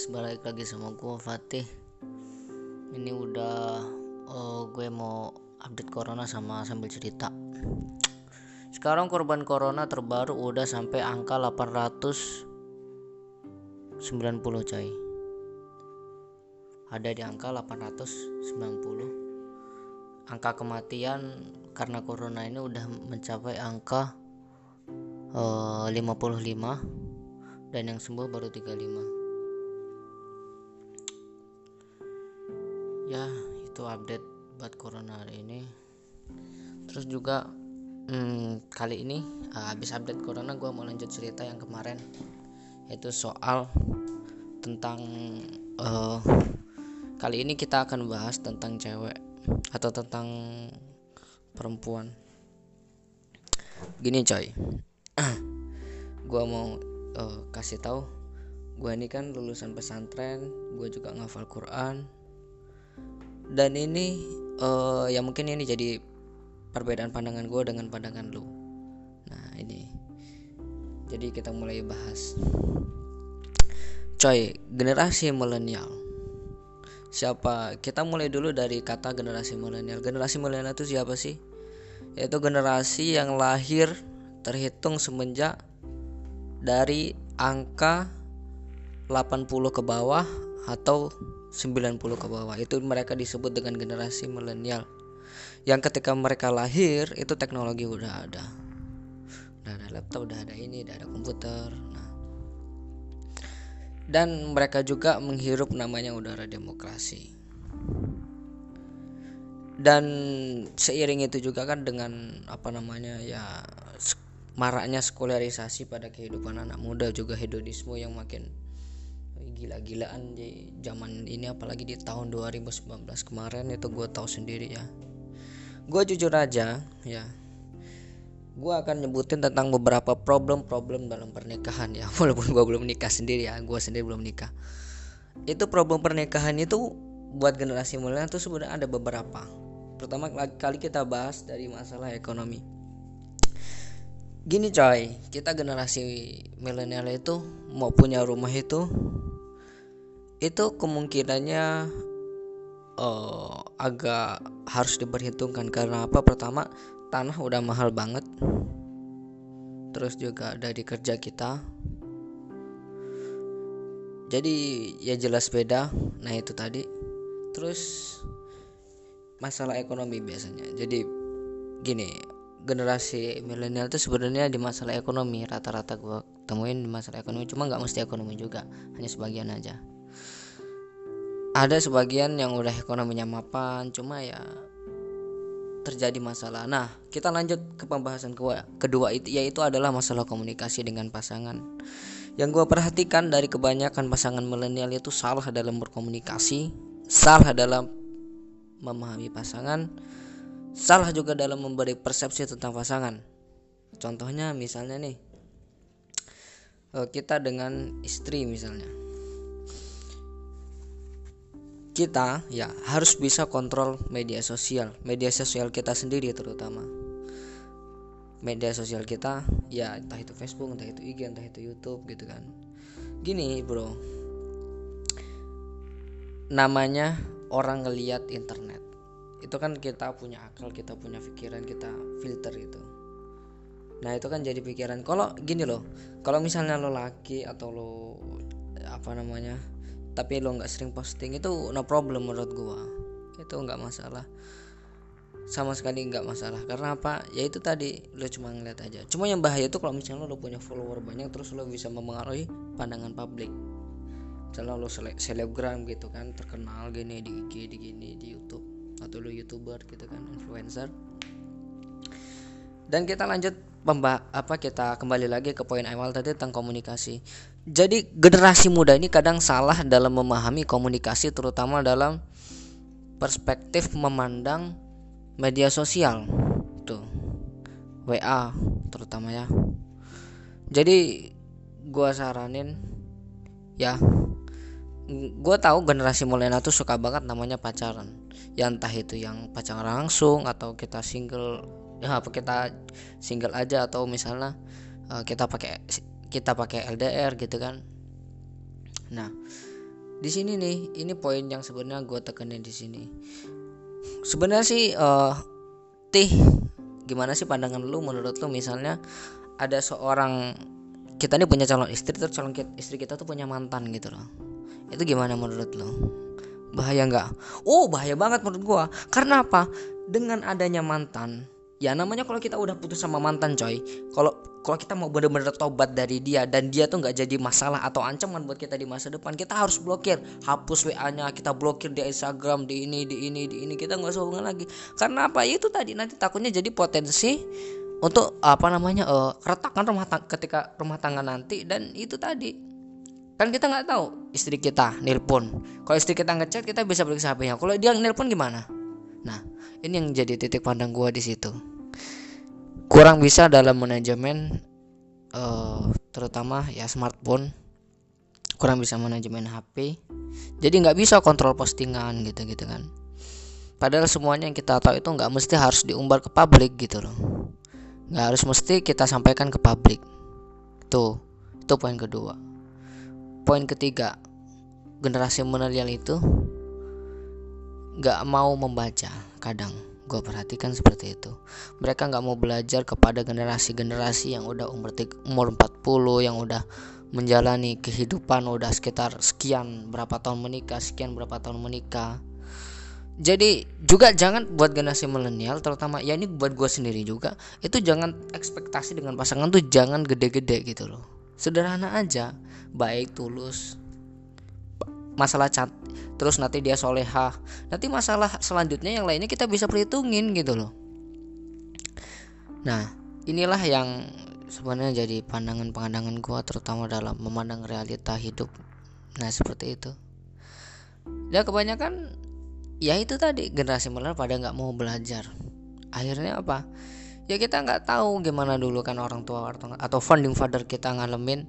guys, balik lagi sama gue Fatih. Ini udah oh, gue mau update corona sama sambil cerita. Sekarang korban corona terbaru udah sampai angka 890 coy. Ada di angka 890. Angka kematian karena corona ini udah mencapai angka uh, 55 dan yang sembuh baru 35 ya itu update buat corona hari ini. Terus juga hmm, kali ini uh, habis update corona gue mau lanjut cerita yang kemarin yaitu soal tentang uh, kali ini kita akan bahas tentang cewek atau tentang perempuan. Gini coy. Gue mau uh, kasih tahu gue ini kan lulusan pesantren gue juga ngafal Quran dan ini uh, ya mungkin ini jadi perbedaan pandangan gue dengan pandangan lu. Nah ini. Jadi kita mulai bahas. Coy generasi milenial. Siapa? Kita mulai dulu dari kata generasi milenial. Generasi milenial itu siapa sih? Yaitu generasi yang lahir terhitung semenjak dari angka 80 ke bawah atau 90 ke bawah. Itu mereka disebut dengan generasi milenial. Yang ketika mereka lahir itu teknologi udah ada. Udah ada laptop udah ada ini udah ada komputer. Nah. Dan mereka juga menghirup namanya udara demokrasi. Dan seiring itu juga kan dengan apa namanya ya maraknya sekularisasi pada kehidupan anak muda juga hedonisme yang makin gila-gilaan di zaman ini apalagi di tahun 2019 kemarin itu gue tahu sendiri ya. Gue jujur aja ya. Gue akan nyebutin tentang beberapa problem-problem dalam pernikahan ya walaupun gue belum nikah sendiri ya gue sendiri belum nikah. Itu problem pernikahan itu buat generasi milenial itu sebenarnya ada beberapa. Pertama kali kita bahas dari masalah ekonomi. Gini coy kita generasi milenial itu mau punya rumah itu itu kemungkinannya uh, agak harus diperhitungkan. Karena apa? Pertama tanah udah mahal banget. Terus juga dari kerja kita. Jadi ya jelas beda. Nah itu tadi. Terus masalah ekonomi biasanya. Jadi gini generasi milenial itu sebenarnya di masalah ekonomi. Rata-rata gue temuin di masalah ekonomi. Cuma nggak mesti ekonomi juga. Hanya sebagian aja ada sebagian yang udah ekonominya mapan cuma ya terjadi masalah nah kita lanjut ke pembahasan kedua kedua itu yaitu adalah masalah komunikasi dengan pasangan yang gue perhatikan dari kebanyakan pasangan milenial itu salah dalam berkomunikasi salah dalam memahami pasangan salah juga dalam memberi persepsi tentang pasangan. Contohnya misalnya nih eh, kita dengan istri misalnya. Kita ya harus bisa kontrol media sosial, media sosial kita sendiri terutama. Media sosial kita ya entah itu Facebook, entah itu IG, entah itu YouTube gitu kan. Gini, Bro. Namanya orang ngeliat internet itu kan kita punya akal kita punya pikiran kita filter itu nah itu kan jadi pikiran kalau gini loh kalau misalnya lo laki atau lo apa namanya tapi lo nggak sering posting itu no problem menurut gua. Itu nggak masalah. Sama sekali nggak masalah. Karena apa? Ya itu tadi lo cuma ngeliat aja. Cuma yang bahaya itu kalau misalnya lo punya follower banyak terus lo bisa mempengaruhi pandangan publik. Misalnya lo selebgram gitu kan terkenal gini di IG di gini di YouTube atau lu youtuber gitu kan influencer. Dan kita lanjut pembah apa kita kembali lagi ke poin awal tadi tentang komunikasi jadi generasi muda ini kadang salah dalam memahami komunikasi terutama dalam perspektif memandang media sosial. Tuh WA terutama ya. Jadi gua saranin ya gue tahu generasi milenial tuh suka banget namanya pacaran. Ya entah itu yang pacaran langsung atau kita single ya apa kita single aja atau misalnya uh, kita pakai kita pakai LDR gitu kan. Nah di sini nih ini poin yang sebenarnya gue tekenin di sini. Sebenarnya sih uh, tih gimana sih pandangan lu? Menurut lu misalnya ada seorang kita nih punya calon istri terus calon istri kita tuh punya mantan gitu loh. Itu gimana menurut lo bahaya nggak? Oh bahaya banget menurut gua. Karena apa? Dengan adanya mantan ya namanya kalau kita udah putus sama mantan coy kalau kalau kita mau bener-bener tobat dari dia dan dia tuh nggak jadi masalah atau ancaman buat kita di masa depan kita harus blokir. Hapus wa nya kita blokir di Instagram di ini di ini di ini kita nggak usah hubungan lagi. Karena apa? Itu tadi nanti takutnya jadi potensi untuk apa namanya uh, retakan rumah tangga ketika rumah tangga nanti dan itu tadi. Kan kita nggak tahu istri kita nelpon. Kalau istri kita ngechat kita bisa periksa hp kalau dia nelpon gimana? Nah ini yang jadi titik pandang gua di situ kurang bisa dalam manajemen uh, terutama ya smartphone. Kurang bisa manajemen HP jadi nggak bisa kontrol postingan gitu gitu kan. Padahal semuanya yang kita tahu itu nggak mesti harus diumbar ke publik gitu loh. Nggak harus mesti kita sampaikan ke publik. Tuh itu poin kedua. Poin ketiga generasi milenial itu nggak mau membaca kadang gue perhatikan seperti itu. Mereka nggak mau belajar kepada generasi-generasi yang udah umur umur 40 yang udah menjalani kehidupan udah sekitar sekian berapa tahun menikah sekian berapa tahun menikah. Jadi juga jangan buat generasi milenial terutama ya ini buat gue sendiri juga itu jangan ekspektasi dengan pasangan tuh jangan gede-gede gitu loh. Sederhana aja baik tulus masalah cat terus nanti dia solehah nanti masalah selanjutnya yang lainnya kita bisa perhitungin gitu loh. Nah inilah yang sebenarnya jadi pandangan-pandangan gua terutama dalam memandang realita hidup. Nah seperti itu. Ya kebanyakan ya itu tadi generasi milenial pada nggak mau belajar. Akhirnya apa? Ya kita nggak tahu gimana dulu kan orang tua atau founding father kita ngalamin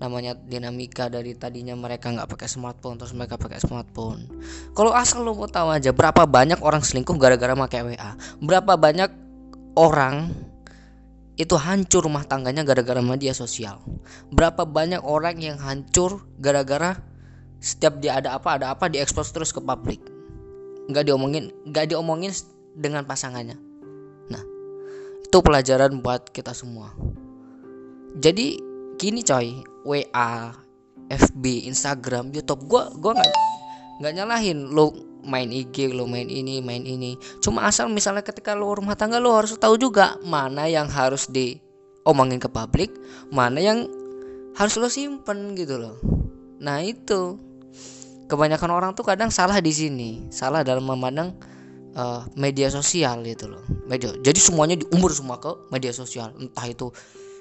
namanya dinamika dari tadinya mereka nggak pakai smartphone terus mereka pakai smartphone. Kalau asal lo mau tahu aja berapa banyak orang selingkuh gara-gara pakai WA berapa banyak orang itu hancur rumah tangganya gara-gara media sosial? Berapa banyak orang yang hancur gara-gara setiap dia ada apa ada apa diekspos terus ke publik? Nggak diomongin nggak diomongin dengan pasangannya. Nah itu pelajaran buat kita semua. Jadi gini coy. WA FB Instagram YouTube. Gue gue nggak nggak nyalahin. Lo main IG lo main ini main ini. Cuma asal misalnya ketika lo rumah tangga lo harus tahu juga mana yang harus diomongin ke publik mana yang harus lo simpen gitu loh. Nah itu. Kebanyakan orang tuh kadang salah di sini salah dalam memandang uh, media sosial gitu loh. Media jadi semuanya diumur semua ke media sosial. Entah itu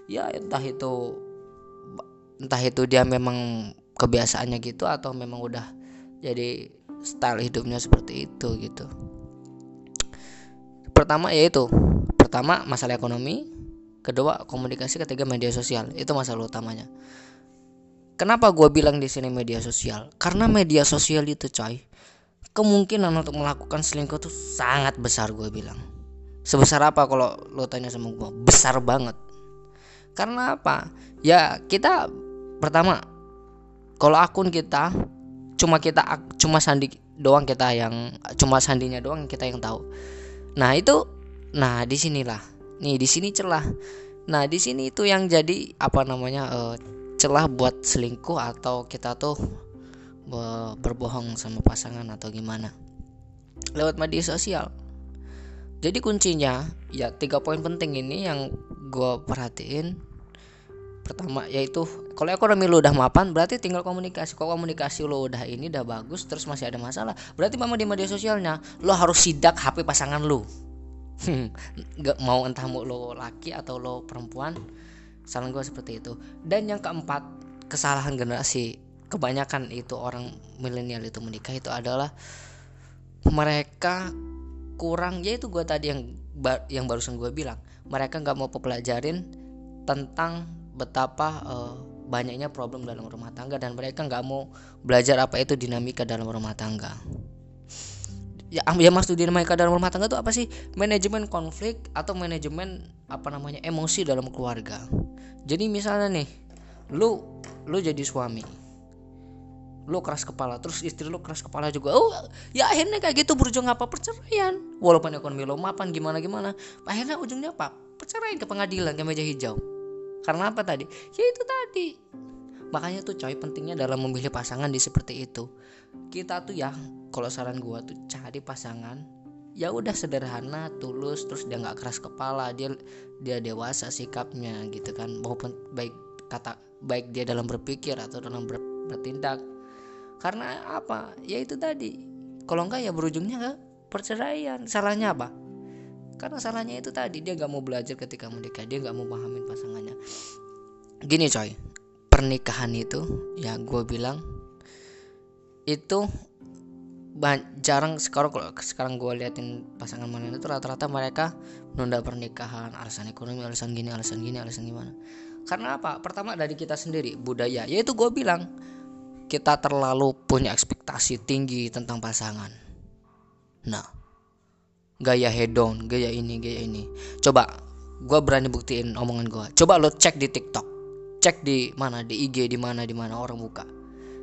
ya entah itu entah itu dia memang kebiasaannya gitu atau memang udah jadi style hidupnya seperti itu gitu. Pertama yaitu pertama masalah ekonomi kedua komunikasi ketiga media sosial itu masalah utamanya. Kenapa gue bilang di sini media sosial? Karena media sosial itu coy kemungkinan untuk melakukan selingkuh itu sangat besar gue bilang. Sebesar apa kalau lo tanya sama gue besar banget. Karena apa? Ya kita pertama kalau akun kita cuma kita cuma sandi doang kita yang cuma sandinya doang kita yang tahu. Nah itu nah di sinilah. Nih di sini celah. Nah di sini itu yang jadi apa namanya uh, celah buat selingkuh atau kita tuh berbohong sama pasangan atau gimana. Lewat media sosial. Jadi kuncinya ya tiga poin penting ini yang gue perhatiin pertama yaitu kalau ekonomi lu udah mapan berarti tinggal komunikasi. Kalau komunikasi lu udah ini udah bagus terus masih ada masalah berarti memang di media sosialnya lo harus sidak HP pasangan lu. Nggak mau entah mau lo laki atau lo perempuan saran gue seperti itu. Dan yang keempat kesalahan generasi kebanyakan itu orang milenial itu menikah itu adalah mereka kurang yaitu gue tadi yang yang barusan gue bilang mereka nggak mau pelajarin tentang betapa uh, banyaknya problem dalam rumah tangga dan mereka nggak mau belajar apa itu dinamika dalam rumah tangga. Ya ya maksud dinamika dalam rumah tangga itu apa sih? Manajemen konflik atau manajemen apa namanya emosi dalam keluarga. Jadi misalnya nih lu lu jadi suami lo keras kepala terus istri lo keras kepala juga oh ya akhirnya kayak gitu berujung apa? Perceraian. Walaupun ekonomi lo mapan gimana gimana akhirnya ujungnya apa? Perceraian ke pengadilan ke meja hijau karena apa tadi? Ya itu tadi. Makanya tuh coy pentingnya dalam memilih pasangan di seperti itu. Kita tuh ya kalau saran gua tuh cari pasangan ya udah sederhana tulus terus dia nggak keras kepala dia dia dewasa sikapnya gitu kan. Maupun baik kata baik dia dalam berpikir atau dalam ber, bertindak. Karena apa? Ya itu tadi. Kalau enggak ya berujungnya enggak perceraian. Salahnya apa karena salahnya itu tadi dia nggak mau belajar ketika menikah dia nggak mau pahamin pasangannya. Gini coy. Pernikahan itu ya gue bilang itu jarang sekarang kalau sekarang gue liatin pasangan mana itu rata-rata mereka menunda pernikahan alasan ekonomi alasan gini alasan gini alasan gimana. Karena apa? Pertama dari kita sendiri budaya. Yaitu gue bilang kita terlalu punya ekspektasi tinggi tentang pasangan. Nah gaya hedon gaya ini gaya ini. Coba gue berani buktiin omongan gue coba lo cek di tiktok. Cek di mana di IG di mana di mana orang buka.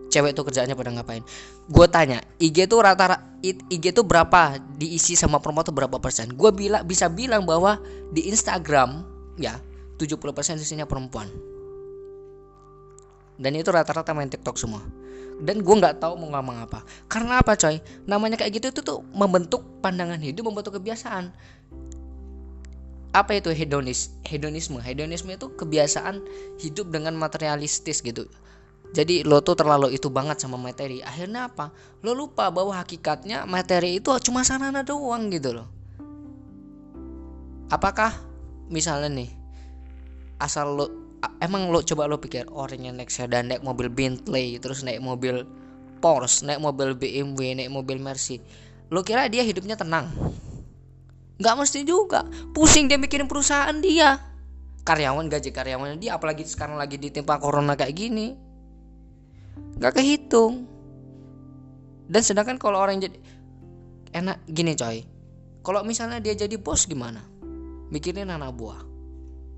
Cewek tuh kerjaannya pada ngapain? Gue tanya IG tuh rata-rata IG tuh berapa? Diisi sama perempuan tuh berapa persen? Gue bilang bisa bilang bahwa di Instagram ya 70% isinya perempuan dan itu rata-rata main TikTok semua. Dan gue nggak tahu mau ngomong apa. Karena apa coy? Namanya kayak gitu itu tuh membentuk pandangan hidup membentuk kebiasaan. Apa itu hedonis hedonisme? Hedonisme itu kebiasaan hidup dengan materialistis gitu. Jadi lo tuh terlalu itu banget sama materi. Akhirnya apa? Lo lupa bahwa hakikatnya materi itu cuma sarana doang gitu loh. Apakah misalnya nih asal lo emang lo coba lo pikir orang yang naik sedan naik mobil Bentley terus naik mobil Porsche naik mobil BMW naik mobil Mercy. Lo kira dia hidupnya tenang? Nggak mesti juga. Pusing dia mikirin perusahaan dia. Karyawan gaji karyawan dia apalagi sekarang lagi ditimpa corona kayak gini. Nggak kehitung. Dan sedangkan kalau orang jadi enak gini coy. Kalau misalnya dia jadi bos gimana? Mikirin anak buah.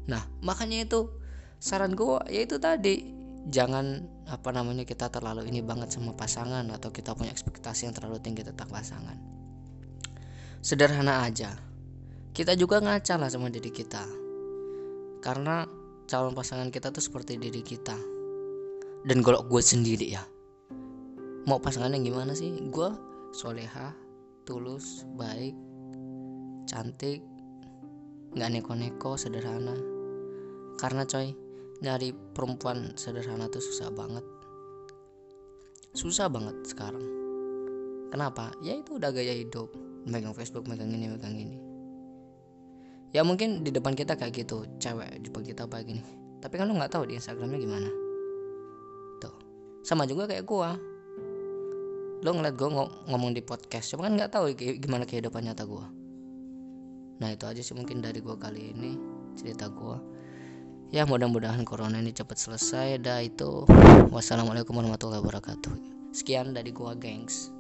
Nah makanya itu saran gue ya itu tadi. Jangan apa namanya kita terlalu ini banget sama pasangan atau kita punya ekspektasi yang terlalu tinggi tentang pasangan. Sederhana aja. Kita juga ngaca lah sama diri kita. Karena calon pasangan kita tuh seperti diri kita. Dan kalau gue sendiri ya mau pasangannya gimana sih? Gue soleha tulus baik cantik nggak neko-neko sederhana. Karena coy nyari perempuan sederhana tuh susah banget. Susah banget sekarang. Kenapa? Ya itu udah gaya hidup. Megang Facebook megang ini megang ini. Ya mungkin di depan kita kayak gitu cewek di depan kita apa gini. Tapi kan lo nggak tahu di instagramnya gimana. Tuh. Sama juga kayak gua. Lo ngeliat gua ngomong di podcast cuma kan nggak tahu gimana kehidupan nyata gua. Nah itu aja sih mungkin dari gua kali ini cerita gua ya mudah-mudahan corona ini cepat selesai. Dah itu. Wassalamualaikum warahmatullahi wabarakatuh. Sekian dari gua gengs